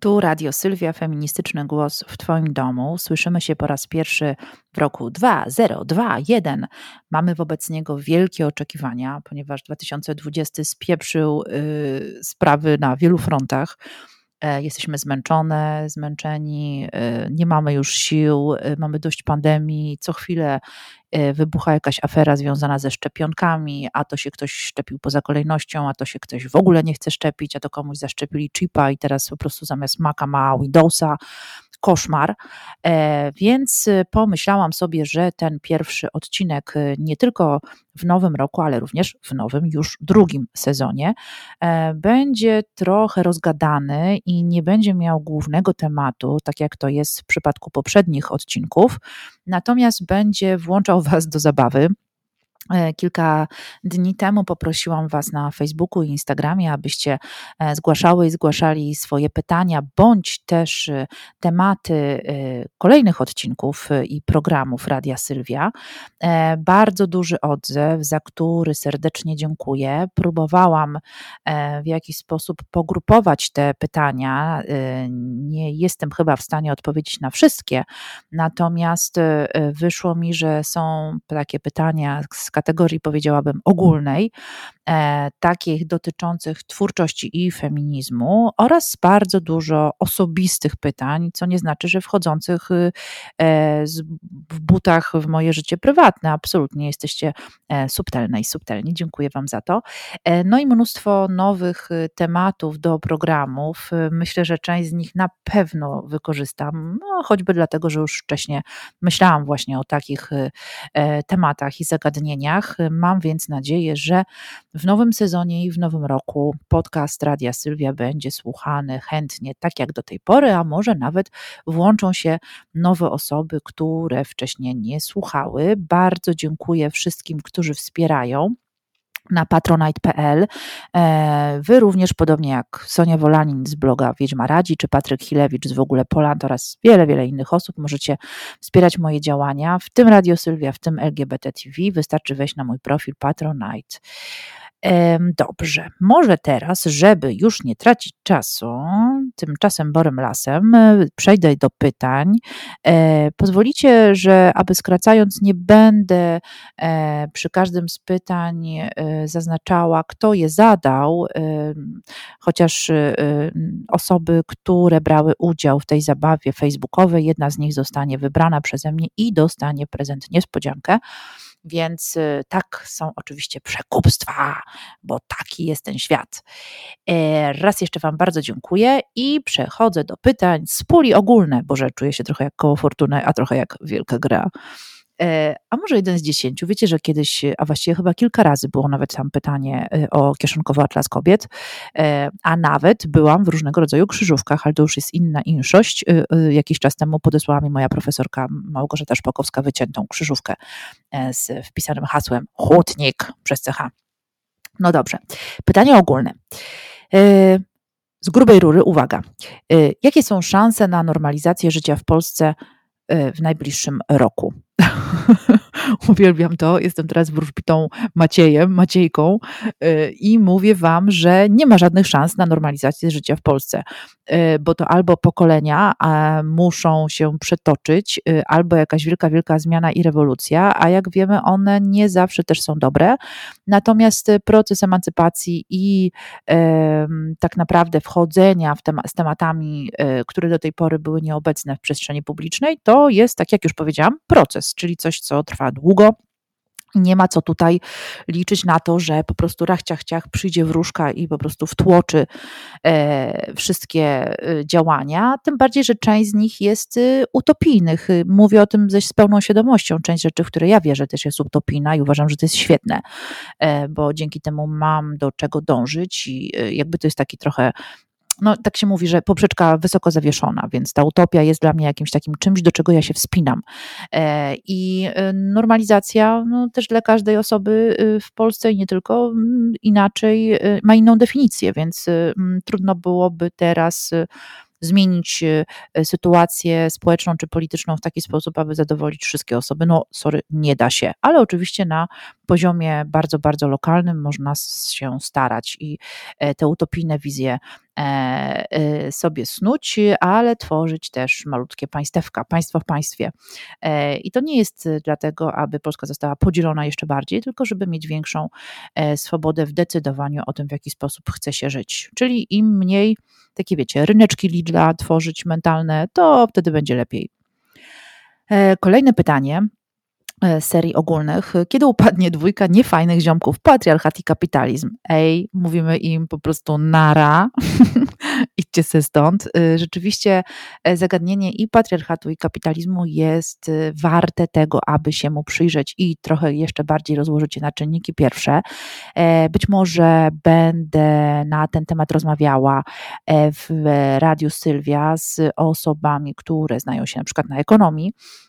Tu Radio Sylwia, feministyczny głos w Twoim domu. Słyszymy się po raz pierwszy w roku 2021. Mamy wobec niego wielkie oczekiwania, ponieważ 2020 spieprzył y, sprawy na wielu frontach. E, jesteśmy zmęczone, zmęczeni, e, nie mamy już sił, e, mamy dość pandemii. Co chwilę wybucha jakaś afera związana ze szczepionkami, a to się ktoś szczepił poza kolejnością, a to się ktoś w ogóle nie chce szczepić, a to komuś zaszczepili chipa i teraz po prostu zamiast Maca ma Windowsa koszmar, e, więc y, pomyślałam sobie, że ten pierwszy odcinek y, nie tylko w nowym roku, ale również w nowym już drugim sezonie e, będzie trochę rozgadany i nie będzie miał głównego tematu, tak jak to jest w przypadku poprzednich odcinków, natomiast będzie włączał Was do zabawy kilka dni temu poprosiłam Was na Facebooku i Instagramie, abyście e, zgłaszały i zgłaszali swoje pytania, bądź też e, tematy kolejnych odcinków i programów Radia Sylwia. Bardzo duży odzew, za który serdecznie dziękuję. Próbowałam w jakiś sposób pogrupować te pytania. Nie jestem chyba w stanie odpowiedzieć na wszystkie, natomiast wyszło mi, że są takie pytania z kategorii powiedziałabym ogólnej, e, takich dotyczących twórczości i feminizmu oraz bardzo dużo osobistych pytań, co nie znaczy, że wchodzących e, w butach w moje życie prywatne. Absolutnie jesteście e, subtelne i subtelni. Dziękuję Wam za to. No i mnóstwo nowych e, tematów do programów. E, myślę, że część z nich na pewno wykorzystam, no, choćby dlatego, że już wcześniej myślałam właśnie o takich tematach i zagadnieniach Mam więc nadzieję, że w nowym sezonie i w nowym roku podcast Radia Sylwia będzie słuchany chętnie, tak jak do tej pory, a może nawet włączą się nowe osoby, które wcześniej nie słuchały. Bardzo dziękuję wszystkim, którzy wspierają na patronite.pl. E, wy również, podobnie jak Sonia Wolanin z bloga Wiedźma Radzi, czy Patryk Hilewicz z w ogóle Poland oraz wiele, wiele innych osób, możecie wspierać moje działania, w tym Radio Sylwia, w tym LGBT TV. Wystarczy wejść na mój profil Patronite. Dobrze, może teraz, żeby już nie tracić czasu, tymczasem borem lasem, e, przejdę do pytań. E, pozwolicie, że aby skracając, nie będę e, przy każdym z pytań zaznaczała, kto je zadał, chociaż osoby, które brały udział w tej zabawie facebookowej, jedna z nich zostanie wybrana przeze mnie i dostanie prezent niespodziankę. Więc y, tak są oczywiście przekupstwa, bo taki jest ten świat. E, raz jeszcze Wam bardzo dziękuję i przechodzę do pytań z puli ogólne, bo że czuję się trochę jak koło fortuny, a trochę jak wielka gra. E, a może jeden z dziesięciu. Wiecie, że kiedyś, a właściwie chyba kilka razy było nawet tam pytanie e, o kieszonkowy atlas kobiet, e, a nawet byłam w różnego rodzaju krzyżówkach, ale to już jest inna inszość. Jakiś czas temu podesłała mi moja profesorka Małgorzata Szpakowska wyciętą krzyżówkę z wpisanym hasłem chłodnik przez CH. No dobrze. Pytanie ogólne. Z grubej rury, uwaga. Jakie są szanse na normalizację życia w Polsce w najbliższym roku? Uwielbiam to. Jestem teraz wróżbitą Maciejem, Maciejką y, i mówię Wam, że nie ma żadnych szans na normalizację życia w Polsce, y, bo to albo pokolenia muszą się przetoczyć, y, albo jakaś wielka, wielka zmiana i rewolucja, a jak wiemy, one nie zawsze też są dobre. Natomiast proces emancypacji i tak naprawdę wchodzenia w z tematami, które do tej pory były nieobecne w przestrzeni publicznej, to jest, tak jak już powiedziałam, proces, czyli coś, co trwa długo. Nie ma co tutaj liczyć na to, że po prostu rachciach ciach przyjdzie wróżka i po prostu wtłoczy e, wszystkie e, działania, tym bardziej, że część z nich jest e, utopijnych. Mówię o tym ze, z pełną świadomością. Część rzeczy, w które ja wierzę, też jest utopijna i uważam, że to jest świetne, e, bo dzięki temu mam do czego dążyć i jakby to jest taki trochę no tak się mówi, że poprzeczka wysoko zawieszona, więc ta utopia jest dla mnie jakimś takim czymś, do czego ja się wspinam. E, I e, normalizacja no, też dla każdej osoby y, w Polsce i nie tylko inaczej y, ma inną definicję, więc y, trudno byłoby teraz zmienić sytuację społeczną czy polityczną w taki sposób, aby zadowolić wszystkie osoby. No, sorry, nie da się, ale oczywiście na poziomie bardzo, bardzo lokalnym można się starać i e, te utopijne wizje sobie snuć, ale tworzyć też malutkie państewka, państwo w państwie. I to nie jest dlatego, aby Polska została podzielona jeszcze bardziej, tylko żeby mieć większą swobodę w decydowaniu o tym, w jaki sposób chce się żyć. Czyli im mniej takie, wiecie, ryneczki Lidla tworzyć mentalne, to wtedy będzie lepiej. Kolejne pytanie E, serii ogólnych, kiedy upadnie dwójka niefajnych ziomków, patriarchat i kapitalizm. Ej, mówimy im po prostu nara, idźcie se stąd. E, rzeczywiście e, zagadnienie i patriarchatu i kapitalizmu jest warte tego, aby się mu przyjrzeć i trochę jeszcze bardziej rozłożyć je na czynniki pierwsze. Być może będę na ten temat rozmawiała w Radiu Sylwia z osobami, które znają się na przykład na ekonomii, e,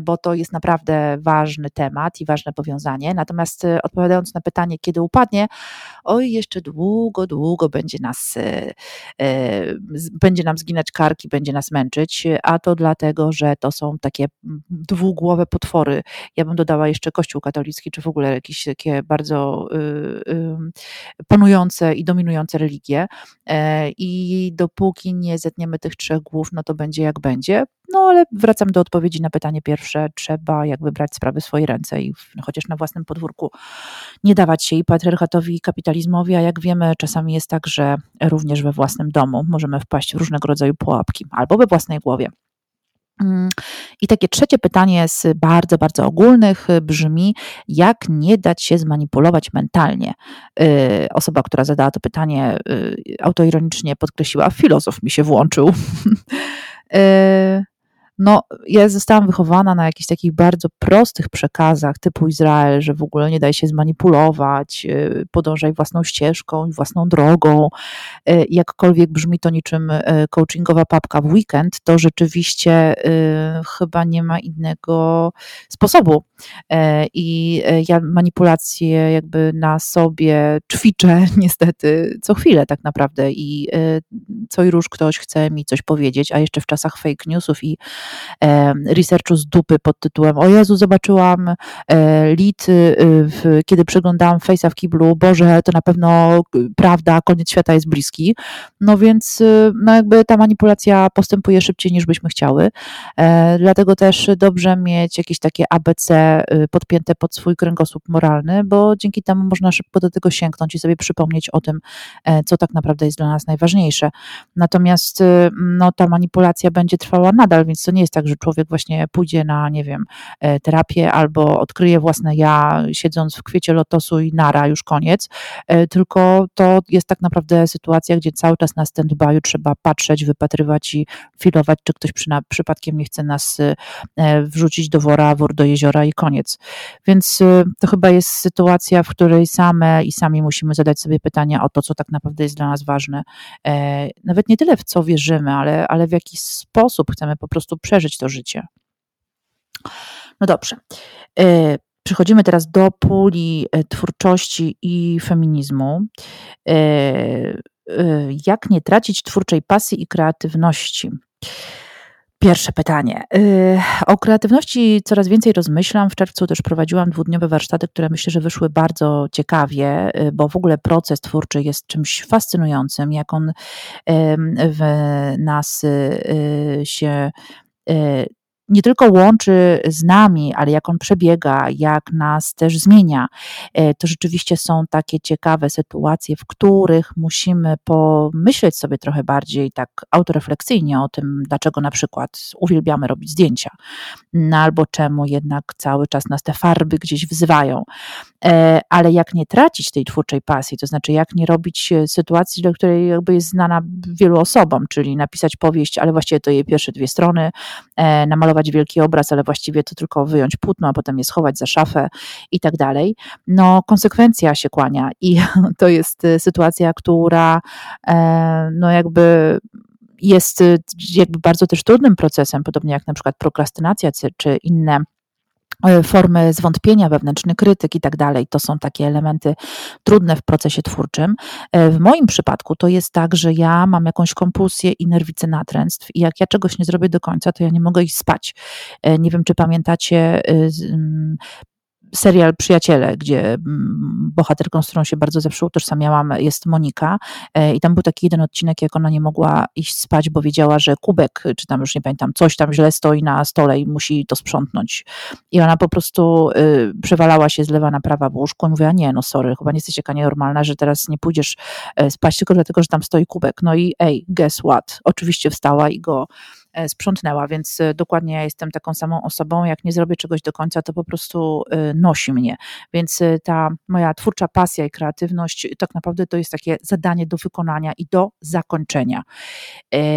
bo to jest naprawdę ważny temat i ważne powiązanie. Natomiast e, odpowiadając na pytanie, kiedy upadnie, oj, jeszcze długo, długo będzie nas, e, będzie nam zginać karki, będzie nas męczyć, a to dlatego, że to są takie dwugłowe potwory. Ja bym dodała jeszcze Kościół katolicki, czy w ogóle jakieś takie bardzo y, panujące i dominujące religie. I dopóki nie zetniemy tych trzech głów, no to będzie jak będzie. No ale wracam do odpowiedzi na pytanie pierwsze. Trzeba jakby brać sprawy w swoje ręce i chociaż na własnym podwórku nie dawać się i patriarchatowi, i kapitalizmowi, a jak wiemy, czasami jest tak, że również we własnym domu możemy wpaść w różnego rodzaju pułapki albo we własnej głowie. Mm, I takie trzecie pytanie z bardzo, bardzo ogólnych brzmi: jak nie dać się zmanipulować mentalnie? Y, osoba, która zadała to pytanie, y, autoironicznie podkreśliła: filozof mi się włączył. No, ja zostałam wychowana na jakichś takich bardzo prostych przekazach typu Izrael, że w ogóle nie daj się zmanipulować, y, podążaj własną ścieżką i własną drogą. Y, jakkolwiek brzmi to niczym y, coachingowa papka w weekend, to rzeczywiście chyba nie ma innego sposobu. I ja manipulacje jakby na sobie ćwiczę niestety co chwilę tak naprawdę i co i róż ktoś chce mi coś powiedzieć, a jeszcze w czasach fake newsów i researchu z dupy pod tytułem O Jezu, zobaczyłam e, lit, y, kiedy przeglądałam Face'a w kiblu, Boże, to na pewno prawda, koniec świata jest bliski. No więc y, no jakby ta manipulacja postępuje szybciej niż byśmy chciały. E, dlatego też dobrze mieć jakieś takie ABC y, podpięte pod swój kręgosłup moralny, bo dzięki temu można szybko do tego sięgnąć i sobie przypomnieć o tym, e, co tak naprawdę jest dla nas najważniejsze. Natomiast no, ta manipulacja będzie trwała nadal, więc to nie jest tak, że człowiek właśnie pójdzie na, nie wiem, e, terapię albo odkryje własne ja, siedząc w kwiecie lotosu i nara, już koniec, e, tylko to jest tak naprawdę sytuacja, gdzie cały czas na stand-by'u trzeba patrzeć, wypatrywać i filować, czy ktoś przy, przypadkiem nie chce nas e, wrzucić do wora, wór do jeziora i koniec. Więc to chyba jest sytuacja, w której same i sami musimy zadać sobie pytania o to, co tak naprawdę jest dla nas ważne. Nawet nie tyle w co wierzymy, ale, ale w jaki sposób chcemy po prostu przeżyć to życie. No dobrze. E, przechodzimy teraz do puli e, twórczości i feminizmu. E, jak nie tracić twórczej pasji i kreatywności? Pierwsze pytanie. O kreatywności coraz więcej rozmyślam. W czerwcu też prowadziłam dwudniowe warsztaty, które myślę, że wyszły bardzo ciekawie, bo w ogóle proces twórczy jest czymś fascynującym, jak on w nas się uh, nie tylko łączy z nami, ale jak on przebiega, jak nas też zmienia, e, to rzeczywiście są takie ciekawe sytuacje, w których musimy pomyśleć sobie trochę bardziej tak autorefleksyjnie o tym, dlaczego na przykład uwielbiamy robić zdjęcia, no albo czemu jednak cały czas nas te farby gdzieś wzywają. E, ale jak nie tracić tej twórczej pasji, to znaczy jak nie robić e, sytuacji, do której jakby jest znana wielu osobom, czyli napisać powieść, ale właściwie to jej pierwsze dwie strony, namalować namalować wielki obraz, ale właściwie to tylko wyjąć płótno, a potem je schować za szafę i tak dalej. No, konsekwencja się kłania i to jest y, sytuacja, która e, no jakby jest y, jakby bardzo też trudnym procesem, podobnie jak na przykład prokrastynacja czy inne formy zwątpienia, wewnętrzny krytyk i tak dalej. To są takie elementy trudne w procesie twórczym. E, w moim przypadku to jest tak, że ja mam jakąś kompulsję i nerwicę natręstw i jak ja czegoś nie zrobię do końca, to ja nie mogę iść spać. E, nie wiem, czy pamiętacie serial Przyjaciele, gdzie mm, bohaterką, z którą się bardzo zawsze utożsamiałam, jest Monika. E, I tam był taki jeden odcinek, jak ona nie mogła iść spać, bo wiedziała, że kubek, czy tam już nie pamiętam, coś tam źle stoi na stole i musi to sprzątnąć. I ona po prostu y, przewalała się z lewa na prawa w łóżku i mówiła, nie, no sorry, chyba nie jesteś taka nienormalna, że teraz nie pójdziesz e, spać tylko dlatego, że tam stoi kubek. No i ej, guess what? Oczywiście wstała i go sprzątnęła, więc e, dokładnie ja jestem taką samą osobą. Jak nie zrobię czegoś do końca, to po prostu e, nosi mnie. Więc ta moja twórcza pasja i kreatywność tak naprawdę to jest takie zadanie do wykonania i do zakończenia.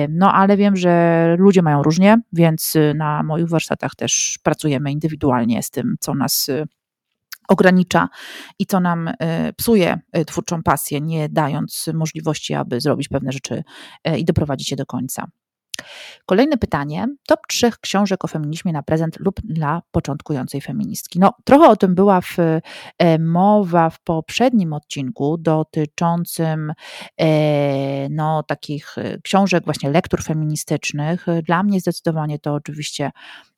No ale wiem, że ludzie mają różnie, więc na moich warsztatach też pracujemy indywidualnie z tym, co nas ogranicza i co nam psuje twórczą pasję, nie dając możliwości, aby zrobić pewne rzeczy i doprowadzić je do końca. Kolejne pytanie. Top trzech książek o feminizmie na prezent lub dla początkującej feministki. No, trochę o tym była w, e, mowa w poprzednim odcinku dotyczącym e, no, takich e, książek, właśnie lektur feministycznych. Dla mnie zdecydowanie to oczywiście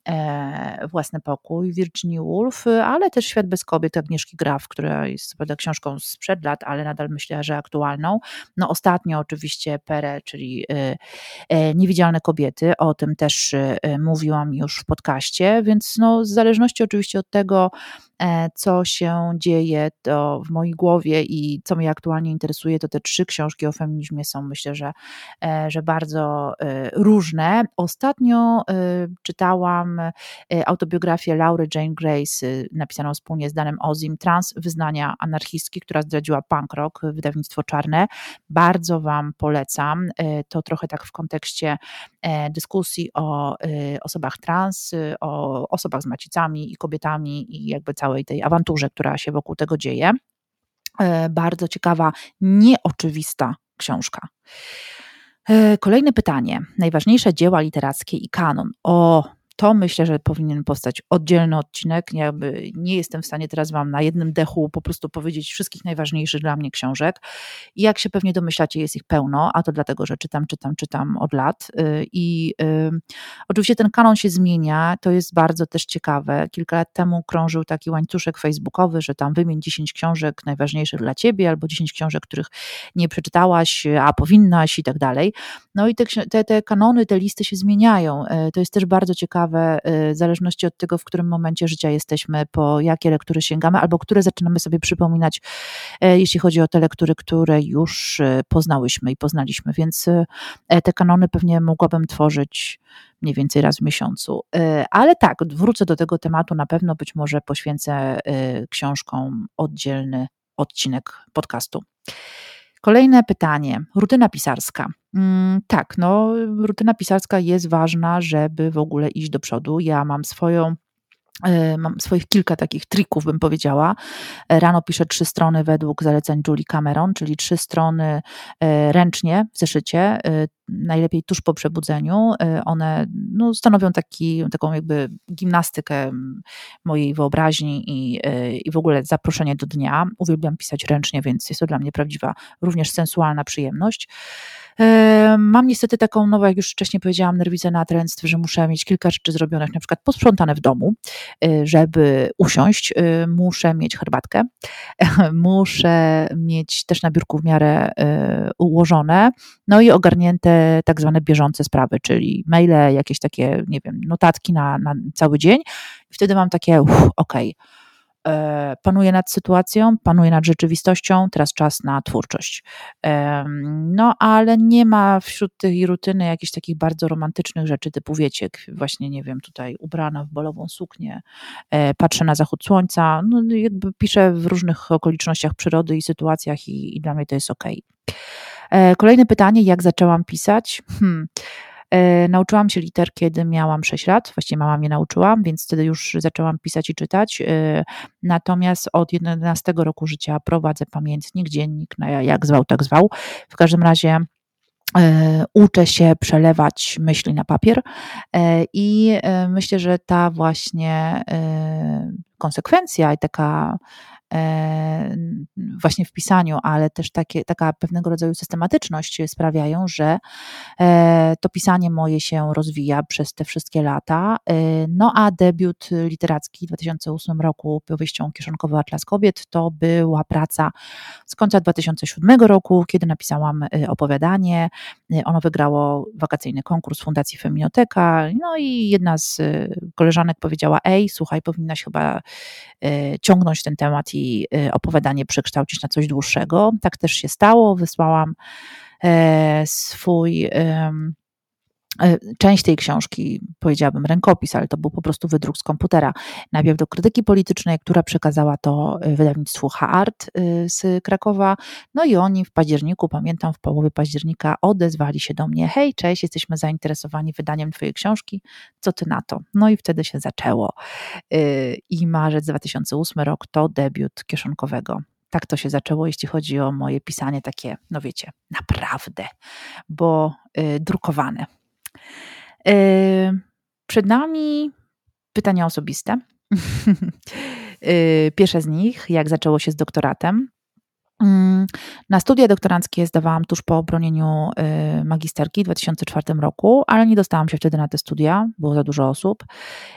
E, własny pokój Virginia Woolf, ale też Świat bez kobiet Agnieszki Graf, która jest prawda, książką sprzed lat, ale nadal myślę, że aktualną. No ostatnio oczywiście Pere, czyli e, e, Kobiety, o tym też mówiłam już w podcaście, więc no w zależności oczywiście od tego, E, co się dzieje to w mojej głowie i co mnie aktualnie interesuje, to te trzy książki o feminizmie są myślę, że, e, że bardzo e, różne. Ostatnio czytałam autobiografię Laury Jane Grace, napisaną wspólnie z Danem Ozim, Trans Wyznania Anarchistki, która zdradziła punk rock, wydawnictwo czarne. Bardzo Wam polecam. To trochę tak w kontekście dyskusji o osobach trans, o osobach z macicami i kobietami i jakby całej tej awanturze, która się wokół tego dzieje. E, bardzo ciekawa, nieoczywista książka. E, kolejne pytanie. Najważniejsze dzieła literackie i kanon. O, to myślę, że powinien powstać oddzielny odcinek. Nie jestem w stanie teraz Wam na jednym dechu po prostu powiedzieć wszystkich najważniejszych dla mnie książek. I jak się pewnie domyślacie, jest ich pełno, a to dlatego, że czytam, czytam, czytam od lat. Y, I y, oczywiście ten kanon się zmienia, to jest bardzo też ciekawe. Kilka lat temu krążył taki łańcuszek facebookowy, że tam wymień 10 książek najważniejszych dla Ciebie, albo 10 książek, których nie przeczytałaś, a powinnaś i tak dalej. No i te, te, te kanony, te listy się zmieniają. Y, to jest też bardzo ciekawe ciekawe, y, w zależności od tego, w którym momencie życia jesteśmy, po jakie lektury sięgamy, albo które zaczynamy sobie przypominać, e, jeśli chodzi o te lektury, które już y, poznałyśmy i poznaliśmy. Więc e, te kanony pewnie mogłabym tworzyć mniej więcej raz w miesiącu. E, ale tak, wrócę do tego tematu, na pewno być może poświęcę książkom oddzielny odcinek podcastu. Kolejne pytanie. Rutyna pisarska. Mm, tak, no, rutyna pisarska jest ważna, żeby w ogóle iść do przodu. Ja mam swoją e, Mam swoich kilka takich trików, bym powiedziała. E, rano piszę trzy strony według zaleceń Julie Cameron, czyli trzy strony e, ręcznie w zeszycie, najlepiej tuż po przebudzeniu. One no, stanowią taki, taką jakby gimnastykę mojej wyobraźni i, i w ogóle zaproszenie do dnia. Uwielbiam pisać ręcznie, więc jest to dla mnie prawdziwa, również sensualna przyjemność. Mam niestety taką, no jak już wcześniej powiedziałam, nerwicę natręctw, że muszę mieć kilka rzeczy zrobionych, na przykład posprzątane w domu, y, żeby usiąść. Y, muszę mieć herbatkę, muszę mieć też na biurku w miarę ułożone, no i ogarnięte tak zwane bieżące sprawy, czyli maile, jakieś takie, nie wiem, notatki na, na cały dzień. Wtedy mam takie, okej, okay E, panuje nad sytuacją, panuje nad rzeczywistością, teraz czas na twórczość. No, ale nie ma wśród tej rutyny jakichś takich bardzo romantycznych rzeczy, typu wiecie, właśnie, nie wiem, tutaj ubrana w bolową suknię, e, patrzę na zachód słońca, no jakby piszę w różnych okolicznościach przyrody i sytuacjach i, i dla mnie to jest ok. E, kolejne pytanie, jak zaczęłam pisać? Hmm. E, nauczyłam się liter, kiedy miałam 6 lat, właściwie mama mnie nauczyła, więc wtedy już zaczęłam pisać i czytać. E, natomiast od 11 roku życia prowadzę pamiętnik, dziennik, no jak zwał, tak zwał. W każdym razie e, uczę się przelewać myśli na papier i myślę, że ta właśnie konsekwencja i taka właśnie w pisaniu, ale też takie, taka pewnego rodzaju systematyczność sprawiają, że to pisanie moje się rozwija przez te wszystkie lata. No a debiut literacki w 2008 roku powieścią Kieszonkowy Atlas Kobiet to była praca z końca 2007 roku, kiedy napisałam opowiadanie. Ono wygrało wakacyjny konkurs Fundacji Feminoteka, no i jedna z koleżanek powiedziała, ej, słuchaj, powinnaś chyba ciągnąć ten temat i opowiadanie przekształcić na coś dłuższego. Tak też się stało, wysłałam swój E, część tej książki, powiedziałabym rękopis, ale to był po prostu wydruk z komputera, najpierw do krytyki politycznej, która przekazała to e, wydawnictwu Haart e, z Krakowa. No i oni w październiku, pamiętam, w połowie października odezwali się do mnie: Hej, cześć, jesteśmy zainteresowani wydaniem Twojej książki, co Ty na to? No i wtedy się zaczęło. I marzec 2008 rok to debiut kieszonkowego tak to się zaczęło, jeśli chodzi o moje pisanie takie, no wiecie, naprawdę, bo y, drukowane. Przed nami pytania osobiste. Pierwsze z nich, jak zaczęło się z doktoratem. Mm, na studia doktoranckie zdawałam tuż po obronieniu y, magisterki w 2004 roku, ale nie dostałam się wtedy na te studia, było za dużo osób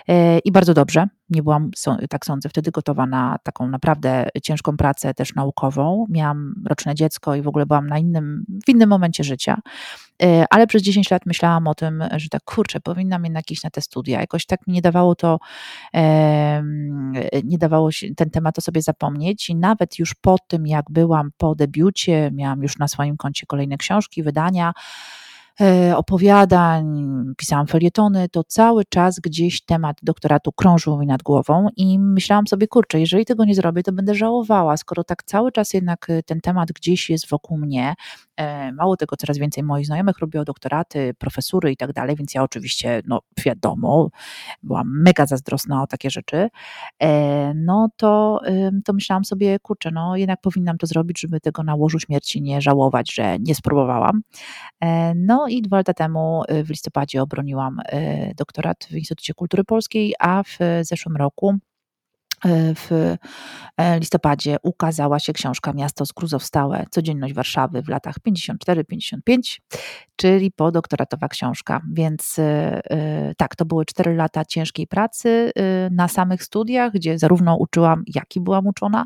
y, i bardzo dobrze. Nie byłam, tak sądzę, wtedy gotowa na taką naprawdę ciężką pracę też naukową. Miałam roczne dziecko i w ogóle byłam na innym, w innym momencie życia. Y, ale przez 10 lat myślałam o tym, że tak kurczę, powinnam jednak iść na te studia. Jakoś tak mi nie dawało to, nie dawało się ten temat o sobie zapomnieć i nawet już po tym, jak byłam po debiucie, miałam już na swoim koncie kolejne książki, wydania, E, opowiadań, pisałam felietony, to cały czas gdzieś temat doktoratu krążył mi nad głową i myślałam sobie, kurczę, jeżeli tego nie zrobię, to będę żałowała, skoro tak cały czas jednak e, ten temat gdzieś jest wokół mnie. E, mało tego, coraz więcej moich znajomych robiło doktoraty, profesury i tak dalej, więc ja oczywiście, no wiadomo, byłam mega zazdrosna o takie rzeczy, no to, to myślałam sobie, kurczę, no jednak powinnam to zrobić, żeby tego na łożu śmierci nie żałować, że nie spróbowałam. No i dwa lata temu y, w listopadzie obroniłam y, doktorat w Instytucie Kultury Polskiej, a w zeszłym roku y, w e, listopadzie ukazała się książka Miasto Skrózowstałe, Codzienność Warszawy w latach 54-55 czyli podoktoratowa książka. Więc y, tak, to były cztery lata ciężkiej pracy na samych studiach, gdzie zarówno uczyłam, jak i byłam uczona,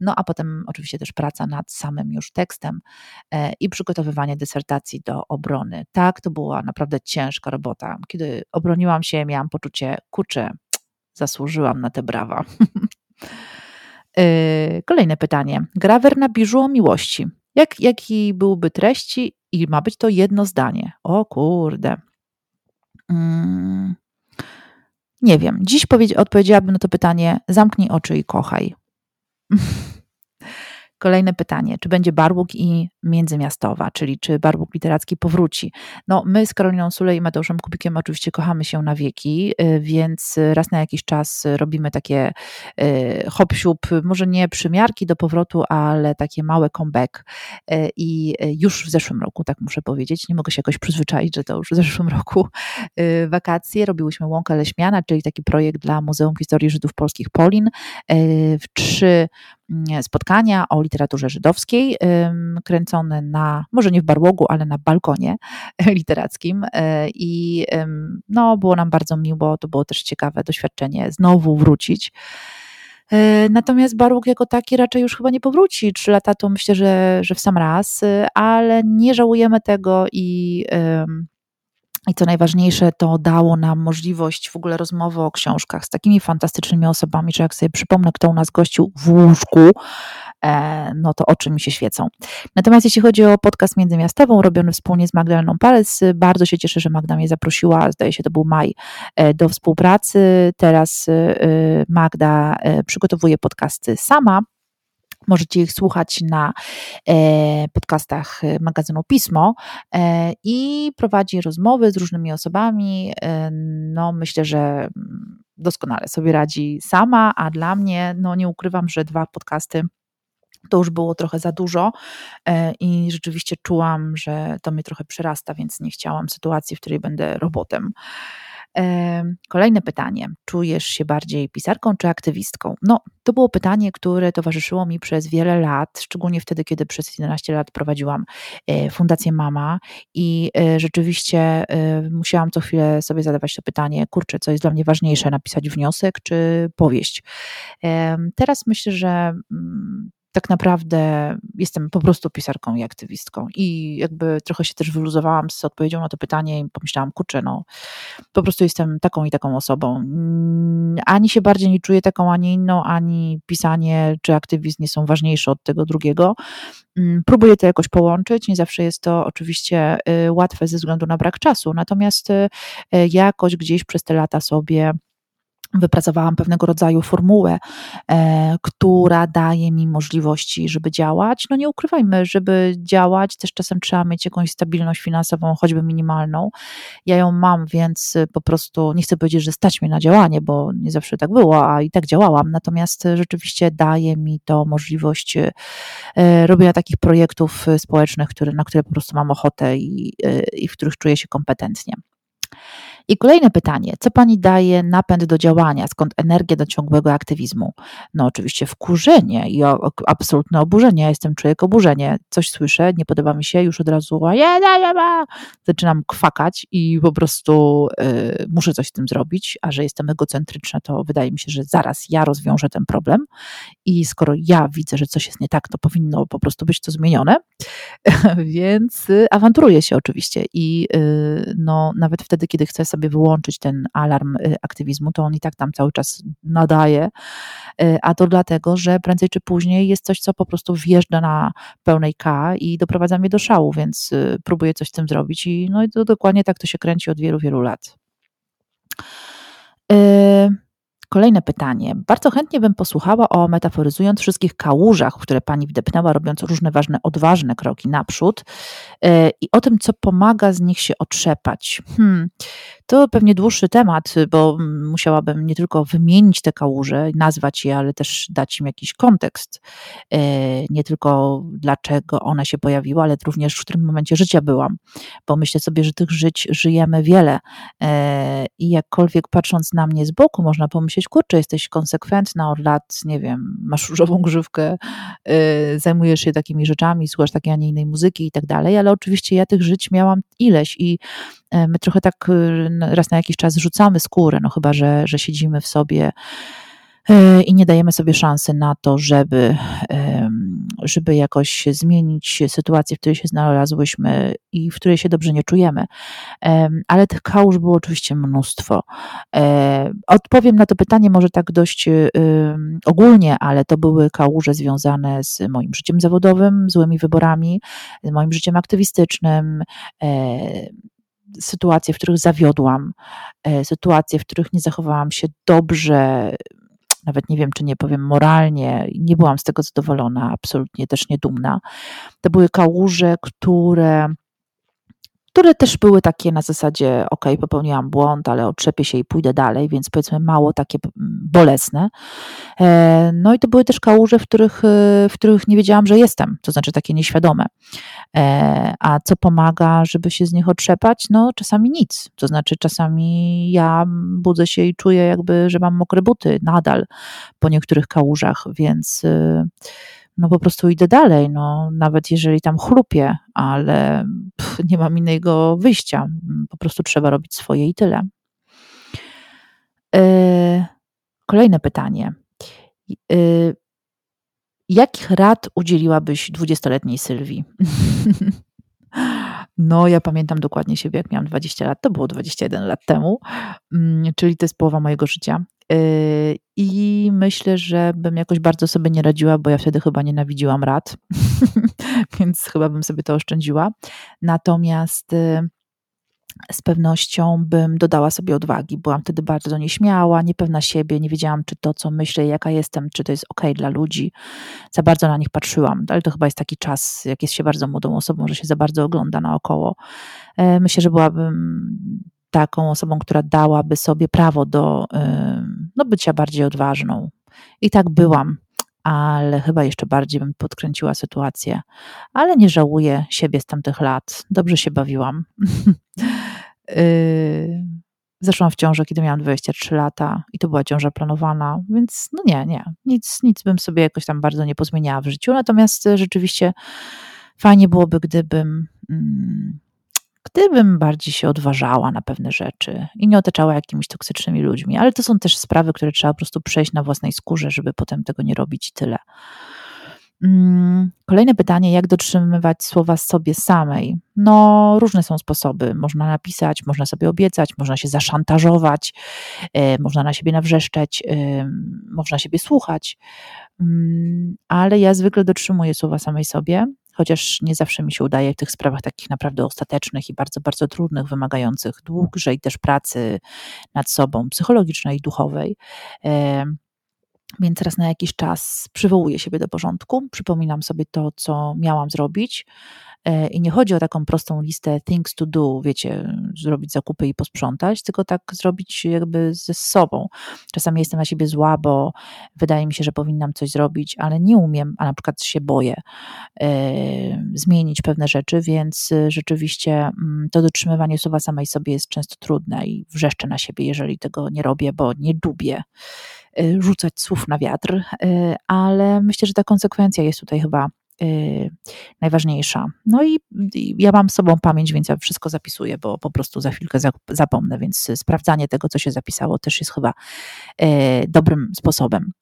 no a potem oczywiście też praca nad samym już tekstem e, i przygotowywanie dysertacji do obrony. Tak, to była naprawdę ciężka robota. Kiedy obroniłam się, miałam poczucie, kurczę, zasłużyłam na te brawa. Kolejne pytanie. Grawer na biżu o miłości. Jak, jaki byłby treści i ma być to jedno zdanie. O kurde. Mm. Nie wiem. Dziś odpowiedziałabym na to pytanie: zamknij oczy i kochaj. Kolejne pytanie, czy będzie Barłuk i Międzymiastowa, czyli czy Barłuk Literacki powróci? No, my z Karoliną Sulej i Mateuszem Kubikiem oczywiście kochamy się na wieki, y, więc raz na jakiś czas robimy takie y, hop może nie przymiarki do powrotu, ale takie małe comeback y, i już w zeszłym roku, tak muszę powiedzieć, nie mogę się jakoś przyzwyczaić, że to już w zeszłym roku wakacje, robiłyśmy Łąkę Leśmiana, czyli taki projekt dla Muzeum Historii Żydów Polskich Polin, w trzy spotkania o literaturze żydowskiej, kręcone na, może nie w barłogu, ale na balkonie literackim e, i no, było nam bardzo miło, to było też ciekawe doświadczenie znowu wrócić. E, natomiast Barłuk jako taki raczej już chyba nie powróci. Trzy lata to myślę, że, że w sam raz, e, ale nie żałujemy tego i, i co najważniejsze, to dało nam możliwość w ogóle rozmowy o książkach z takimi fantastycznymi osobami, że jak sobie przypomnę, kto u nas gościł w łóżku, E, no to oczy mi się świecą. Natomiast jeśli chodzi o podcast międzymiastową, robiony wspólnie z Magdaleną Palec, bardzo się cieszę, że Magda mnie zaprosiła, zdaje się to był maj, e, do współpracy. Teraz e, Magda przygotowuje podcasty sama, Możecie ich słuchać na podcastach magazynu Pismo i prowadzi rozmowy z różnymi osobami. No, myślę, że mm, doskonale sobie radzi sama, a dla mnie, no nie ukrywam, że dwa podcasty to już było trochę za dużo e, i rzeczywiście czułam, że to mnie trochę przerasta, więc nie chciałam sytuacji, w której będę robotem. Kolejne pytanie. Czujesz się bardziej pisarką czy aktywistką? No, to było pytanie, które towarzyszyło mi przez wiele lat, szczególnie wtedy, kiedy przez 11 lat prowadziłam e, Fundację Mama i e, rzeczywiście e, musiałam co chwilę sobie zadawać to pytanie, kurczę, co jest dla mnie ważniejsze, napisać wniosek czy powieść? Teraz myślę, że mm, tak naprawdę jestem po prostu pisarką i aktywistką. I jakby trochę się też wyluzowałam z odpowiedzią na to pytanie i pomyślałam, kurczę, no po prostu jestem taką i taką osobą. Mm, ani się bardziej nie czuję taką, ani inną, ani pisanie czy aktywizm nie są ważniejsze od tego drugiego. Mm, próbuję to jakoś połączyć. Nie zawsze jest to oczywiście y, łatwe ze względu na brak czasu, natomiast y, jakoś gdzieś przez te lata sobie wypracowałam pewnego rodzaju formułę, e, która daje mi możliwości, żeby działać. No nie ukrywajmy, żeby działać, też czasem trzeba mieć jakąś stabilność finansową, choćby minimalną. Ja ją mam, więc po prostu nie chcę powiedzieć, że stać mnie na działanie, bo nie zawsze tak było, a i tak działałam. Natomiast rzeczywiście daje mi to możliwość e, robienia takich projektów społecznych, które, na które po prostu mam ochotę i, e, i w których czuję się kompetentnie. I kolejne pytanie, co pani daje napęd do działania, skąd energia do ciągłego aktywizmu? No oczywiście wkurzenie i absolutne oburzenie. Ja jestem człowiek oburzenie. Coś słyszę, nie podoba mi się, już od razu zaczynam kwakać i po prostu y, muszę coś z tym zrobić, a że jestem egocentryczna, to wydaje mi się, że zaraz ja rozwiążę ten problem i skoro ja widzę, że coś jest nie tak, to powinno po prostu być to zmienione. Więc y, awanturuję się oczywiście i y, no, nawet wtedy, kiedy chcę sobie wyłączyć ten alarm y, aktywizmu, to on i tak tam cały czas nadaje, a to dlatego, że prędzej czy później jest coś, co po prostu wjeżdża na pełnej K i doprowadza mnie do szału, więc próbuję coś z tym zrobić i no i to dokładnie tak to się kręci od wielu, wielu lat. Kolejne pytanie. Bardzo chętnie bym posłuchała o metaforyzując wszystkich kałużach, w które pani wdepnęła, robiąc różne ważne, odważne kroki naprzód yy, i o tym, co pomaga z nich się otrzepać. Hmm. To pewnie dłuższy temat, bo musiałabym nie tylko wymienić te kałuże, nazwać je, ale też dać im jakiś kontekst. Yy, nie tylko dlaczego one się pojawiły, ale również w którym momencie życia byłam, bo myślę sobie, że tych żyć żyjemy wiele yy, i jakkolwiek patrząc na mnie z boku, można pomyśleć, myśleć, kurczę, jesteś konsekwentna od lat, nie wiem, masz różową grzywkę, yy, zajmujesz się takimi rzeczami, słuchasz takiej, a nie innej muzyki i tak dalej, ale oczywiście ja tych żyć miałam ileś i yy, my trochę tak yy, raz na jakiś czas rzucamy skórę, no chyba, że, że siedzimy w sobie E, i nie dajemy sobie szansy na to, żeby, żeby jakoś zmienić sytuację, w której się znalazłyśmy i w której się dobrze nie czujemy. Ale tych kałuż było oczywiście mnóstwo. E, odpowiem na to pytanie może tak dość ogólnie, ale to były kałuże związane z moim życiem zawodowym, złymi wyborami, z moim życiem aktywistycznym, e, sytuacje, w których zawiodłam, sytuacje, w których nie zachowałam się dobrze, nawet nie wiem, czy nie powiem moralnie, nie byłam z tego zadowolona, absolutnie też nie dumna. To były kałuże, które które też były takie na zasadzie, ok, popełniłam błąd, ale otrzepię się i pójdę dalej, więc powiedzmy mało takie bolesne. E, no i to były też kałuże, w których, e, w których nie wiedziałam, że jestem, to znaczy takie nieświadome. E, a co pomaga, żeby się z nich otrzepać? No czasami nic, to znaczy czasami ja budzę się i czuję jakby, że mam mokre buty nadal po niektórych kałużach, więc no po prostu idę dalej, no nawet jeżeli tam chlupię, ale pff, nie mam innego wyjścia, po prostu trzeba robić swoje i tyle. Yy, kolejne pytanie. Yy, jakich rad udzieliłabyś dwudziestoletniej Sylwii? No, ja pamiętam dokładnie siebie, jak miałam 20 lat, to było 21 lat temu, mm, czyli to jest połowa mojego życia. Yy, I myślę, że bym jakoś bardzo sobie nie radziła, bo ja wtedy chyba nienawidziłam rad, więc chyba bym sobie to oszczędziła. Natomiast yy, z pewnością bym dodała sobie odwagi. Byłam wtedy bardzo nieśmiała, niepewna siebie, nie wiedziałam, czy to, co myślę, jaka jestem, czy to jest ok dla ludzi. Za bardzo na nich patrzyłam, ale to chyba jest taki czas, jak jest się bardzo młodą osobą, że się za bardzo ogląda naokoło. Yy, myślę, że byłabym taką osobą, która dałaby sobie prawo do no, bycia bardziej odważną. I tak byłam, ale chyba jeszcze bardziej bym podkręciła sytuację. Ale nie żałuję siebie z tamtych lat. Dobrze się bawiłam. Y, Zeszłam w ciążę, kiedy miałam 23 lata i to była ciąża planowana, więc no nie, nie, nic, nic bym sobie jakoś tam bardzo nie pozmieniała w życiu. Natomiast rzeczywiście fajnie byłoby, gdybym, mm, gdybym bardziej się odważała na pewne rzeczy i nie otaczała jakimiś toksycznymi ludźmi. Ale to są też sprawy, które trzeba po prostu przejść na własnej skórze, żeby potem tego nie robić i tyle. Mm, kolejne pytanie, jak dotrzymywać słowa sobie samej? No, różne są sposoby. Można napisać, można sobie obiecać, można się zaszantażować, e, można na siebie nawrzeszczeć, e, można siebie słuchać, mm, ale ja zwykle dotrzymuję słowa samej sobie, chociaż nie zawsze mi się udaje w tych sprawach takich naprawdę ostatecznych i bardzo, bardzo trudnych, wymagających dłuższej też pracy nad sobą, psychologicznej i duchowej. Więc raz na jakiś czas przywołuję siebie do porządku, przypominam sobie to, co miałam zrobić. E, I nie chodzi o taką prostą listę things to do, wiecie, zrobić zakupy i posprzątać, tylko tak zrobić jakby ze sobą. Czasami jestem na siebie zła, bo wydaje mi się, że powinnam coś zrobić, ale nie umiem, a na przykład się boję e, zmienić pewne rzeczy, więc rzeczywiście mm, to dotrzymywanie słowa samej sobie jest często trudne i wrzeszczę na siebie, jeżeli tego nie robię, bo nie lubię Y, rzucać słów na wiatr, y, ale myślę, że ta konsekwencja jest tutaj chyba y, najważniejsza. No i ja mam z sobą pamięć, więc ja wszystko zapisuję, bo po prostu za chwilkę zapomnę, więc sprawdzanie tego, co się zapisało, też jest chyba dobrym sposobem.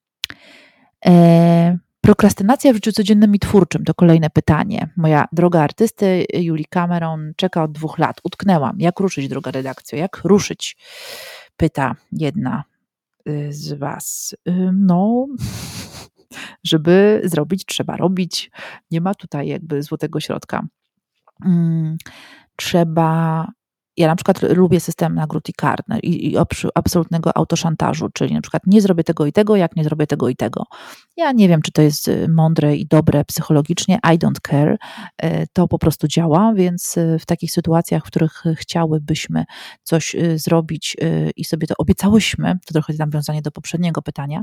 Prokrastynacja w życiu codziennym i twórczym to kolejne pytanie. Moja droga artysty Julie Cameron czeka od dwóch lat. Utknęłam. Jak ruszyć, droga redakcja? Jak ruszyć? Pyta jedna Y, z Was? Y, no, żeby zrobić, trzeba robić. Nie ma tutaj jakby złotego środka. Mm, trzeba ja na przykład lubię system nagród i kar i, i absolutnego autoszantażu, czyli na przykład nie zrobię tego i tego, jak nie zrobię tego i tego. Ja nie wiem, czy to jest y, mądre i dobre psychologicznie, I don't care, y, to po prostu działa, więc y, w takich sytuacjach, w których chciałybyśmy coś zrobić i sobie to obiecałyśmy, to trochę nawiązanie do poprzedniego pytania,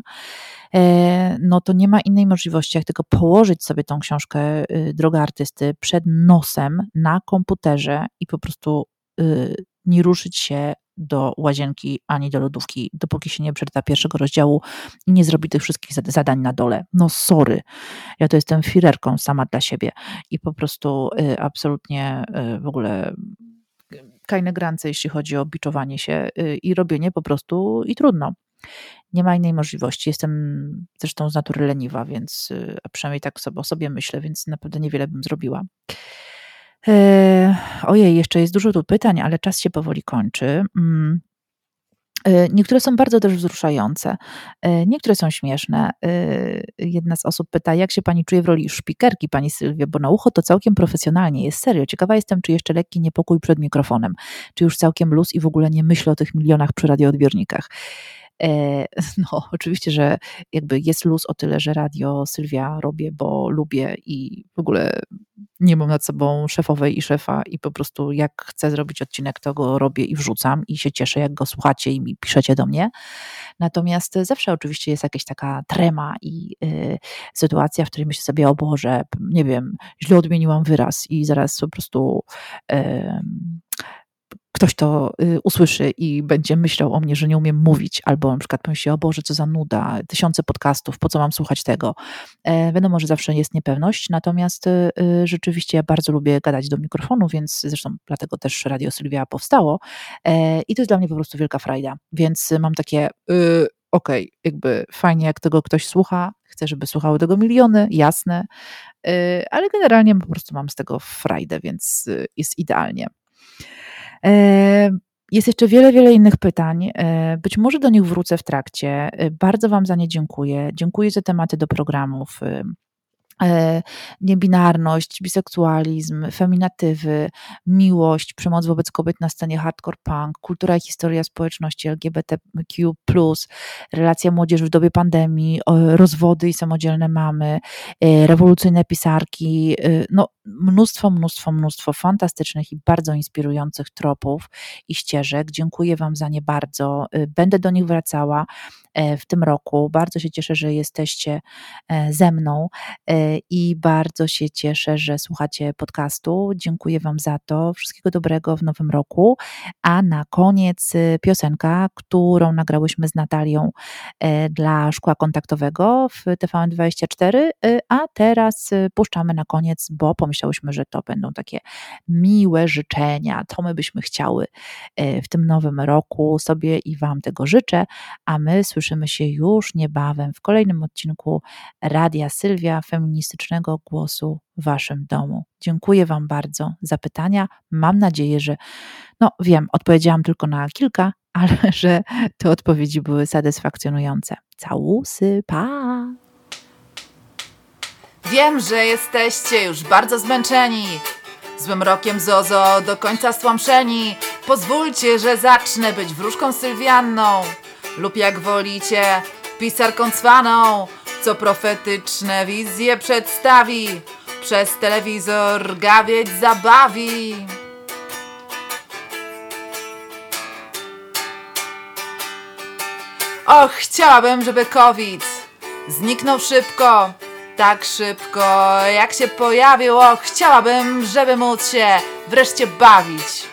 e, no to nie ma innej możliwości, jak tylko położyć sobie tą książkę Droga Artysty przed nosem na komputerze i po prostu nie ruszyć się do łazienki ani do lodówki, dopóki się nie przeczyta pierwszego rozdziału i nie zrobi tych wszystkich zadań na dole. No sorry, ja to jestem firerką sama dla siebie i po prostu y, absolutnie y, w ogóle kajne grance, jeśli chodzi o biczowanie się i robienie po prostu i trudno. Nie ma innej możliwości. Jestem zresztą z natury leniwa, więc a przynajmniej tak sobie o sobie myślę, więc naprawdę niewiele bym zrobiła. E, ojej, jeszcze jest dużo tu pytań, ale czas się powoli kończy. Mm. E, niektóre są bardzo też wzruszające, e, niektóre są śmieszne. Jedna z osób pyta, jak się pani czuje w roli szpikerki, pani Sylwia, bo na ucho to całkiem profesjonalnie jest, serio. Ciekawa jestem, czy jeszcze lekki niepokój przed mikrofonem, czy już całkiem luz i w ogóle nie myślę o tych milionach przy radioodbiornikach. No, oczywiście, że jakby jest luz o tyle, że radio Sylwia robię, bo lubię i w ogóle nie mam nad sobą szefowej i szefa i po prostu jak chcę zrobić odcinek, to go robię i wrzucam i się cieszę, jak go słuchacie i mi piszecie do mnie. Natomiast zawsze oczywiście jest jakaś taka trema i y, sytuacja, w której myślę sobie, o Boże, nie wiem, źle odmieniłam wyraz i zaraz po prostu y, ktoś to y, usłyszy i będzie myślał o mnie, że nie umiem mówić, albo na przykład pomyśli, o Boże, co za nuda, tysiące podcastów, po co mam słuchać tego. E, wiadomo, że zawsze jest niepewność, natomiast y, y, rzeczywiście ja bardzo lubię gadać do mikrofonu, więc zresztą dlatego też Radio Sylwia powstało e, i to jest dla mnie po prostu wielka frajda, więc mam takie, okej, okay, jakby fajnie, jak tego ktoś słucha, chcę, żeby słuchały tego miliony, jasne, ale generalnie po prostu mam z tego frajdę, więc jest idealnie. E, jest jeszcze wiele, wiele innych pytań. E, być może do nich wrócę w trakcie. E, bardzo Wam za nie dziękuję. Dziękuję za tematy do programów. Niebinarność, biseksualizm, feminatywy, miłość, przemoc wobec kobiet na scenie hardcore punk, kultura i historia społeczności LGBTQ, relacja młodzież w dobie pandemii, rozwody i samodzielne mamy, rewolucyjne pisarki. No, mnóstwo, mnóstwo, mnóstwo fantastycznych i bardzo inspirujących tropów i ścieżek. Dziękuję Wam za nie bardzo. Y, będę do nich wracała e, w tym roku. Bardzo się cieszę, że jesteście e, ze mną i bardzo się cieszę, że słuchacie podcastu. Dziękuję Wam za to. Wszystkiego dobrego w nowym roku. A na koniec y, piosenka, którą nagrałyśmy z Natalią dla szkła kontaktowego w TVN24, y, a teraz puszczamy na koniec, bo pomyślałam, pomyślałyśmy, że to będą takie miłe życzenia, to my byśmy chciały e, w tym nowym roku sobie i Wam tego życzę, a my słyszymy się już niebawem w kolejnym odcinku Radia Sylwia, feministycznego głosu w Waszym domu. Dziękuję Wam bardzo za pytania. Mam nadzieję, że, no wiem, odpowiedziałam tylko na kilka, ale że te odpowiedzi były satysfakcjonujące. Całusy, pa! Wiem, że jesteście już bardzo zmęczeni. Złym rokiem Zozo do końca stłamszeni. Pozwólcie, że zacznę być wróżką Sylwianną. Lub jak wolicie, pisarką cwaną, co profetyczne wizje przedstawi. Przez telewizor gawieć zabawi. Och, chciałabym, żeby COVID zniknął szybko tak szybko, jak się pojawił, chciałabym, żeby móc się wreszcie bawić.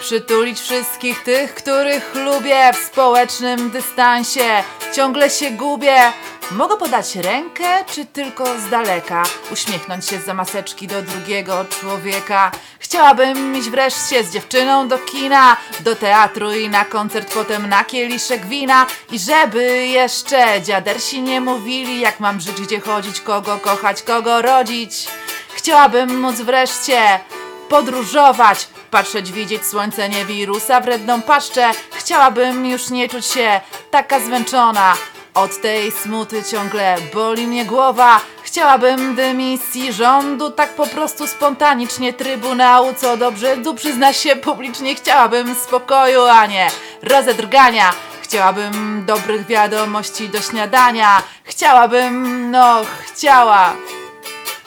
Przytulić wszystkich tych, których lubię w społecznym dystansie. Ciągle się gubię, Mogę podać rękę, czy tylko z daleka? Uśmiechnąć się za maseczki do drugiego człowieka. Chciałabym iść wreszcie z dziewczyną do kina, do teatru i na koncert, potem na kieliszek wina. I żeby jeszcze dziadersi nie mówili, jak mam żyć, gdzie chodzić, kogo kochać, kogo rodzić. Chciałabym móc wreszcie podróżować, patrzeć, widzieć słońce, nie wirusa, wredną paszczę. Chciałabym już nie czuć się taka zmęczona. Od tej smuty ciągle boli mnie głowa. Chciałabym dymisji rządu, tak po prostu spontanicznie trybunału, co do brzędu przyzna się publicznie. Chciałabym spokoju, a nie rozedrgania. Chciałabym dobrych wiadomości do śniadania. Chciałabym, no, chciała.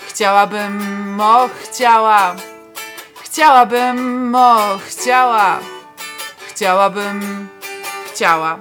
Chciałabym, o, chciała. Chciałabym, o, chciała. Chciałabym, chciała.